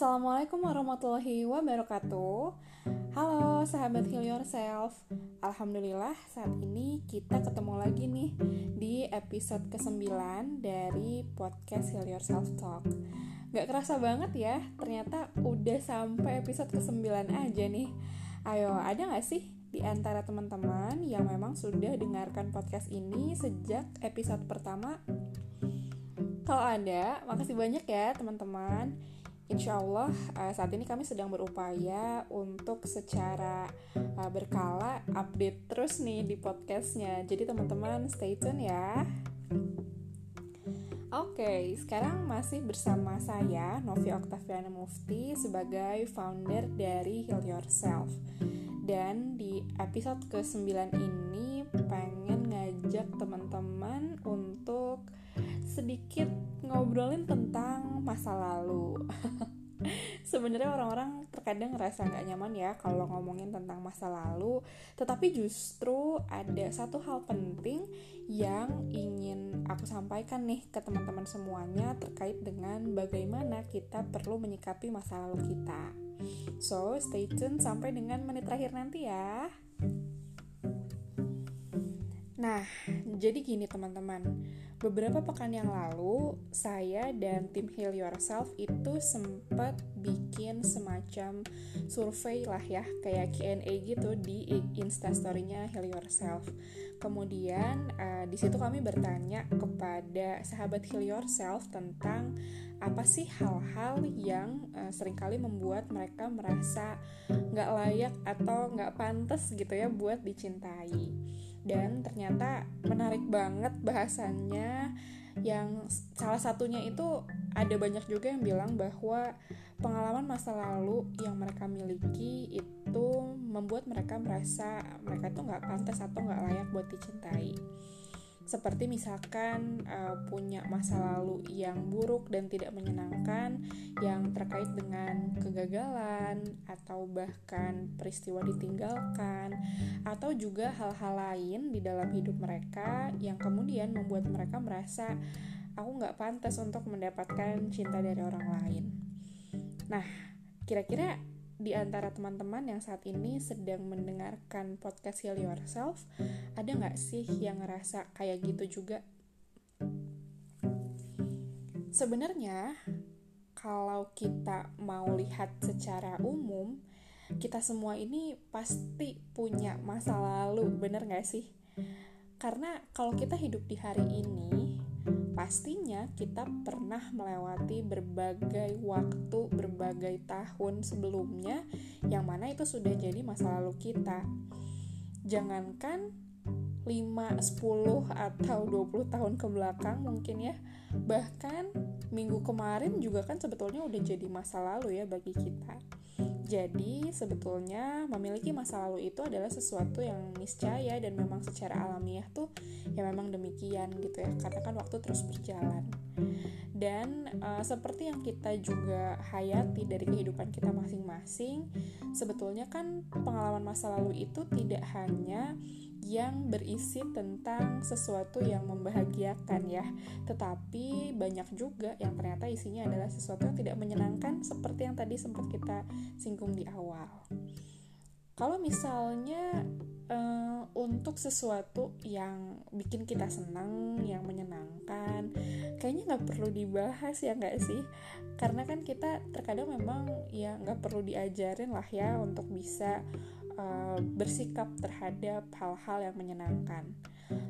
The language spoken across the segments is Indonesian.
Assalamualaikum warahmatullahi wabarakatuh. Halo sahabat Heal Yourself. Alhamdulillah saat ini kita ketemu lagi nih Di episode ke-9 dari podcast Heal Yourself Talk. Gak kerasa banget ya Ternyata udah sampai episode ke-9 aja nih. Ayo ada gak sih di antara teman-teman yang memang sudah dengarkan podcast ini sejak episode pertama? Kalau ada, makasih banyak ya teman-teman. Insya Allah uh, saat ini kami sedang berupaya untuk secara uh, berkala update terus nih di podcastnya. Jadi teman-teman stay tune ya. Oke, okay, sekarang masih bersama saya Novi Oktaviana Mufti sebagai founder dari Heal Yourself. Dan di episode ke-9 ini pengen ngajak teman-teman untuk sedikit ngobrolin tentang masa lalu. Sebenarnya orang-orang terkadang ngerasa nggak nyaman ya kalau ngomongin tentang masa lalu, tetapi justru ada satu hal penting yang ingin aku sampaikan nih ke teman-teman semuanya terkait dengan bagaimana kita perlu menyikapi masa lalu kita. So, stay tune sampai dengan menit terakhir nanti ya. Nah, jadi gini teman-teman Beberapa pekan yang lalu, saya dan tim Heal Yourself itu sempat bikin semacam survei lah ya, kayak Q&A gitu di instastorynya Heal Yourself. Kemudian uh, di situ kami bertanya kepada sahabat Heal Yourself tentang apa sih hal-hal yang uh, sering kali membuat mereka merasa nggak layak atau nggak pantas gitu ya buat dicintai dan ternyata menarik banget bahasannya yang salah satunya itu ada banyak juga yang bilang bahwa pengalaman masa lalu yang mereka miliki itu membuat mereka merasa mereka itu nggak pantas atau nggak layak buat dicintai seperti misalkan uh, punya masa lalu yang buruk dan tidak menyenangkan yang terkait dengan kegagalan atau bahkan peristiwa ditinggalkan atau juga hal-hal lain di dalam hidup mereka yang kemudian membuat mereka merasa aku nggak pantas untuk mendapatkan cinta dari orang lain. Nah, kira-kira di antara teman-teman yang saat ini sedang mendengarkan podcast Heal Yourself, ada nggak sih yang ngerasa kayak gitu juga? Sebenarnya, kalau kita mau lihat secara umum, kita semua ini pasti punya masa lalu, bener nggak sih? Karena kalau kita hidup di hari ini, pastinya kita pernah melewati berbagai waktu, berbagai tahun sebelumnya yang mana itu sudah jadi masa lalu kita. Jangankan 5, 10 atau 20 tahun ke belakang mungkin ya. Bahkan minggu kemarin juga kan sebetulnya udah jadi masa lalu ya bagi kita. Jadi, sebetulnya memiliki masa lalu itu adalah sesuatu yang niscaya dan memang secara alamiah tuh ya memang demikian gitu ya. Karena kan waktu terus berjalan. Dan uh, seperti yang kita juga hayati dari kehidupan kita masing-masing, sebetulnya kan pengalaman masa lalu itu tidak hanya yang berisi tentang sesuatu yang membahagiakan ya. Tetapi banyak juga yang ternyata isinya adalah sesuatu yang tidak menyenangkan seperti yang tadi sempat kita singgung di awal. Kalau misalnya uh, untuk sesuatu yang bikin kita senang yang menyenangkan kayaknya nggak perlu dibahas ya nggak sih? Karena kan kita terkadang memang ya nggak perlu diajarin lah ya untuk bisa uh, bersikap terhadap hal-hal yang menyenangkan.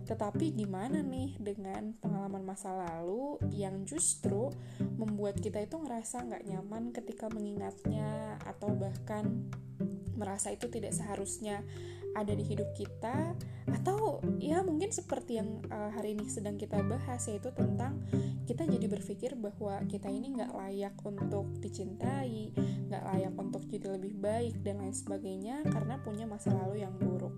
Tetapi gimana nih dengan pengalaman masa lalu yang justru membuat kita itu ngerasa nggak nyaman ketika mengingatnya atau bahkan merasa itu tidak seharusnya ada di hidup kita atau ya mungkin seperti yang uh, hari ini sedang kita bahas yaitu tentang kita jadi berpikir bahwa kita ini nggak layak untuk dicintai nggak layak untuk jadi lebih baik dan lain sebagainya karena punya masa lalu yang buruk.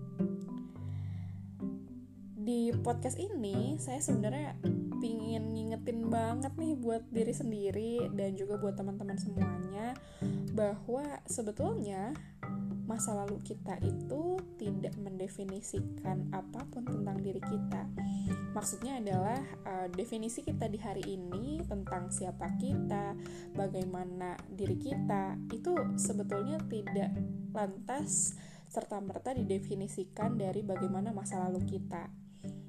Di podcast ini saya sebenarnya pingin ngingetin banget nih buat diri sendiri dan juga buat teman-teman semuanya bahwa sebetulnya masa lalu kita itu tidak mendefinisikan apa pun tentang diri kita. Maksudnya adalah uh, definisi kita di hari ini tentang siapa kita, bagaimana diri kita, itu sebetulnya tidak lantas serta-merta didefinisikan dari bagaimana masa lalu kita.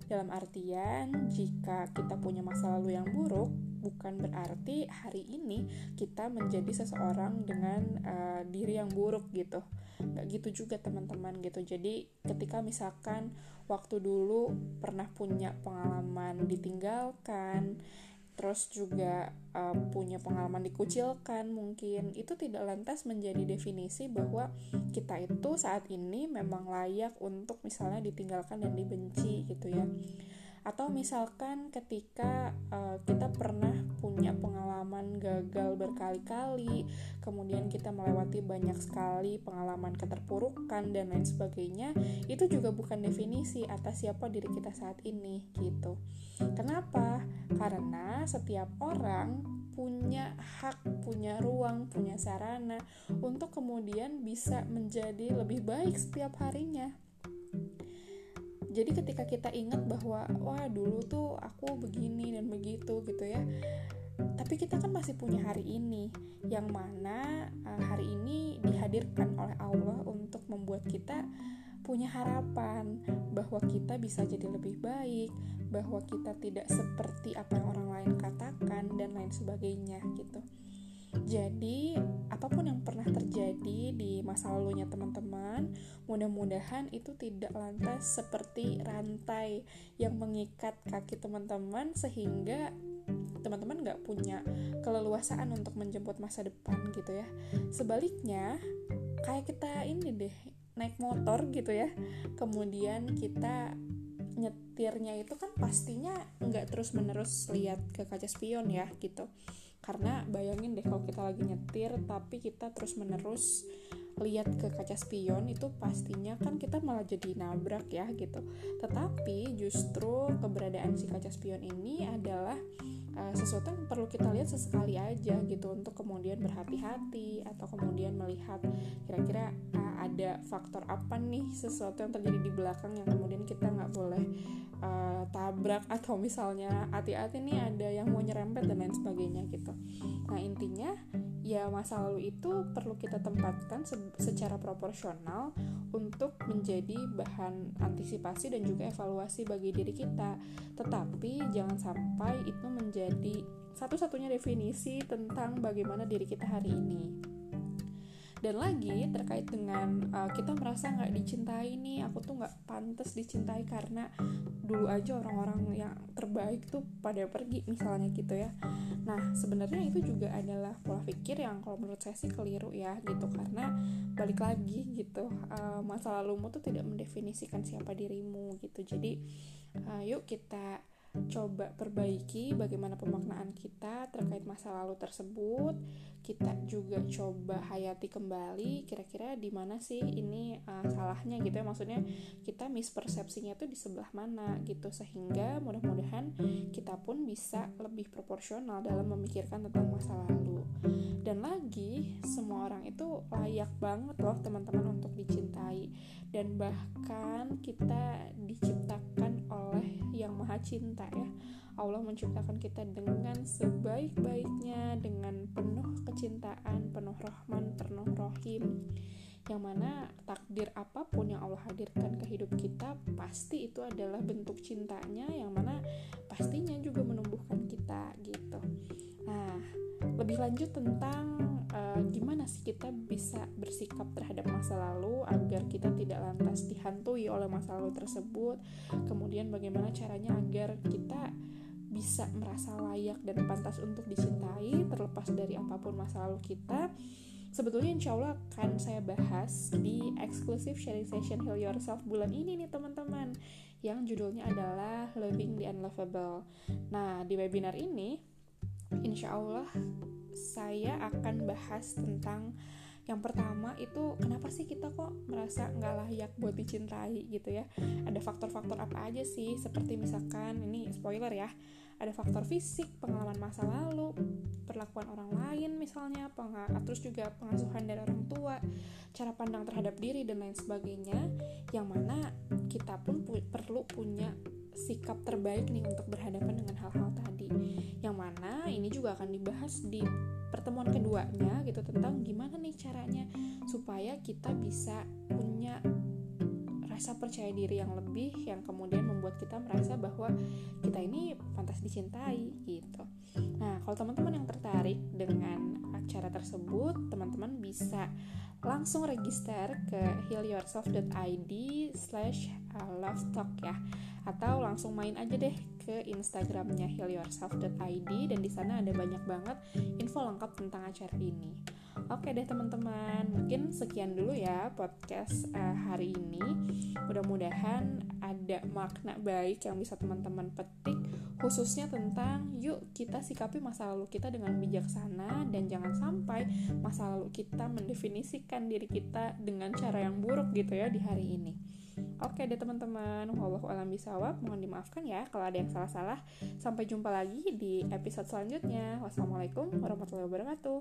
Dalam artian, jika kita punya masa lalu yang buruk, bukan berarti hari ini kita menjadi seseorang dengan uh, diri yang buruk gitu. Gak gitu juga teman-teman gitu. Jadi ketika misalkan waktu dulu pernah punya pengalaman ditinggalkan, terus juga uh, punya pengalaman dikucilkan mungkin itu tidak lantas menjadi definisi bahwa kita itu saat ini memang layak untuk misalnya ditinggalkan dan dibenci gitu ya atau misalkan ketika uh, kita pernah punya pengalaman gagal berkali-kali kemudian kita melewati banyak sekali pengalaman keterpurukan dan lain sebagainya itu juga bukan definisi atas siapa diri kita saat ini gitu. Kenapa? Karena setiap orang punya hak, punya ruang, punya sarana untuk kemudian bisa menjadi lebih baik setiap harinya jadi ketika kita ingat bahwa wah dulu tuh aku begini dan begitu gitu ya tapi kita kan masih punya hari ini yang mana uh, hari ini dihadirkan oleh Allah untuk membuat kita punya harapan bahwa kita bisa jadi lebih baik, bahwa kita tidak seperti apa yang orang lain katakan dan lain sebagainya gitu. Jadi, apa pun yang pernah terjadi di masa lalunya teman-teman, mudah-mudahan itu tidak lantas seperti rantai yang mengikat kaki teman-teman sehingga teman-teman nggak punya keleluasaan untuk menjemput masa depan gitu ya. Sebaliknya, kayak kita ini deh, naik motor gitu ya. Kemudian kita nyetirnya itu kan pastinya nggak terus menerus lihat ke kaca spion ya gitu karena bayangin deh kalau kita lagi nyetir tapi kita terus menerus lihat ke kaca spion itu pastinya kan kita malah jadi nabrak ya gitu. Tetapi justru keberadaan si kaca spion ini adalah uh, sesuatu yang perlu kita lihat sesekali aja gitu untuk kemudian berhati-hati atau kemudian melihat kira-kira uh, ada faktor apa nih sesuatu yang terjadi di belakang yang kemudian kita nggak boleh uh, tabrak atau misalnya hati-hati nih ada yang mau nyerempet dan lain sebagainya gitu. Nah intinya ya masa lalu itu perlu kita tempatkan se secara proporsional untuk menjadi bahan antisipasi dan juga evaluasi bagi diri kita. Tetapi jangan sampai itu menjadi satu-satunya definisi tentang bagaimana diri kita hari ini. Dan lagi terkait dengan uh, kita merasa nggak dicintai nih aku tuh nggak pantas dicintai karena dulu aja orang-orang yang terbaik tuh pada pergi misalnya gitu ya. Nah sebenarnya itu juga adalah pola pikir yang kalau menurut saya sih keliru ya gitu. Karena balik lagi gitu uh, masa lalumu tuh tidak mendefinisikan siapa dirimu gitu. Jadi uh, yuk kita coba perbaiki bagaimana pemaknaan kita terkait masa lalu tersebut kita juga coba hayati kembali kira-kira di mana sih ini uh, salahnya gitu ya? Maksudnya kita mispersepsinya tuh di sebelah mana gitu sehingga mudah-mudahan kita pun bisa lebih proporsional dalam memikirkan tentang masa lalu. Dan lagi semua orang itu layak banget loh teman-teman untuk dicintai. Dan bahkan kita diciptakan oleh yang maha cinta ya Allah menciptakan kita dengan sebaik-baiknya dengan penuh kecintaan penuh rahman penuh rohim yang mana takdir apa pun yang Allah hadirkan ke hidup kita pasti itu adalah bentuk cintanya yang mana pastinya juga menumbuhkan kita gitu. Nah lebih lanjut tentang uh, gimana sih kita bisa bersikap terhadap masa lalu agar kita tidak lantas dihantui oleh masa lalu tersebut? Kemudian bagaimana caranya agar kita bisa merasa layak dan pantas untuk dicintai terlepas dari apa pun masa lalu kita sebetulnya insya Allah akan saya bahas di exclusive sharing session Heal Yourself bulan ini nih teman-teman yang judulnya adalah Loving the Unlovable. Nah di webinar ini insya Allah saya akan bahas tentang yang pertama itu kenapa sih kita kok merasa nggak layak buat dicintai gitu ya? Ada faktor-faktor apa aja sih? Seperti misalkan ini spoiler ya ada faktor fisik pengalaman masa lalu perlakuan orang lain misalnya terus juga pengasuhan dari orang tua cara pandang terhadap diri dan lain sebagainya yang mana kita pun pu perlu punya sikap terbaik nih untuk berhadapan dengan hal-hal tadi. Yang mana ini juga akan dibahas di pertemuan keduanya gitu tentang gimana nih caranya supaya kita bisa punya rasa percaya diri yang lebih yang kemudian membuat kita merasa bahwa kita ini pantas dicintai gitu. Nah, kalau teman-teman yang tertarik dengan acara tersebut, teman-teman bisa langsung register ke healyourself.id slash love talk ya atau langsung main aja deh ke instagramnya healyourself.id dan di sana ada banyak banget info lengkap tentang acara ini Oke deh teman-teman, mungkin sekian dulu ya podcast uh, hari ini. Mudah-mudahan ada makna baik yang bisa teman-teman petik khususnya tentang yuk kita sikapi masa lalu kita dengan bijaksana dan jangan sampai masa lalu kita mendefinisikan diri kita dengan cara yang buruk gitu ya di hari ini. Oke deh teman-teman, wallahu alam bisawab. Mohon dimaafkan ya kalau ada yang salah-salah. Sampai jumpa lagi di episode selanjutnya. Wassalamualaikum warahmatullahi wabarakatuh.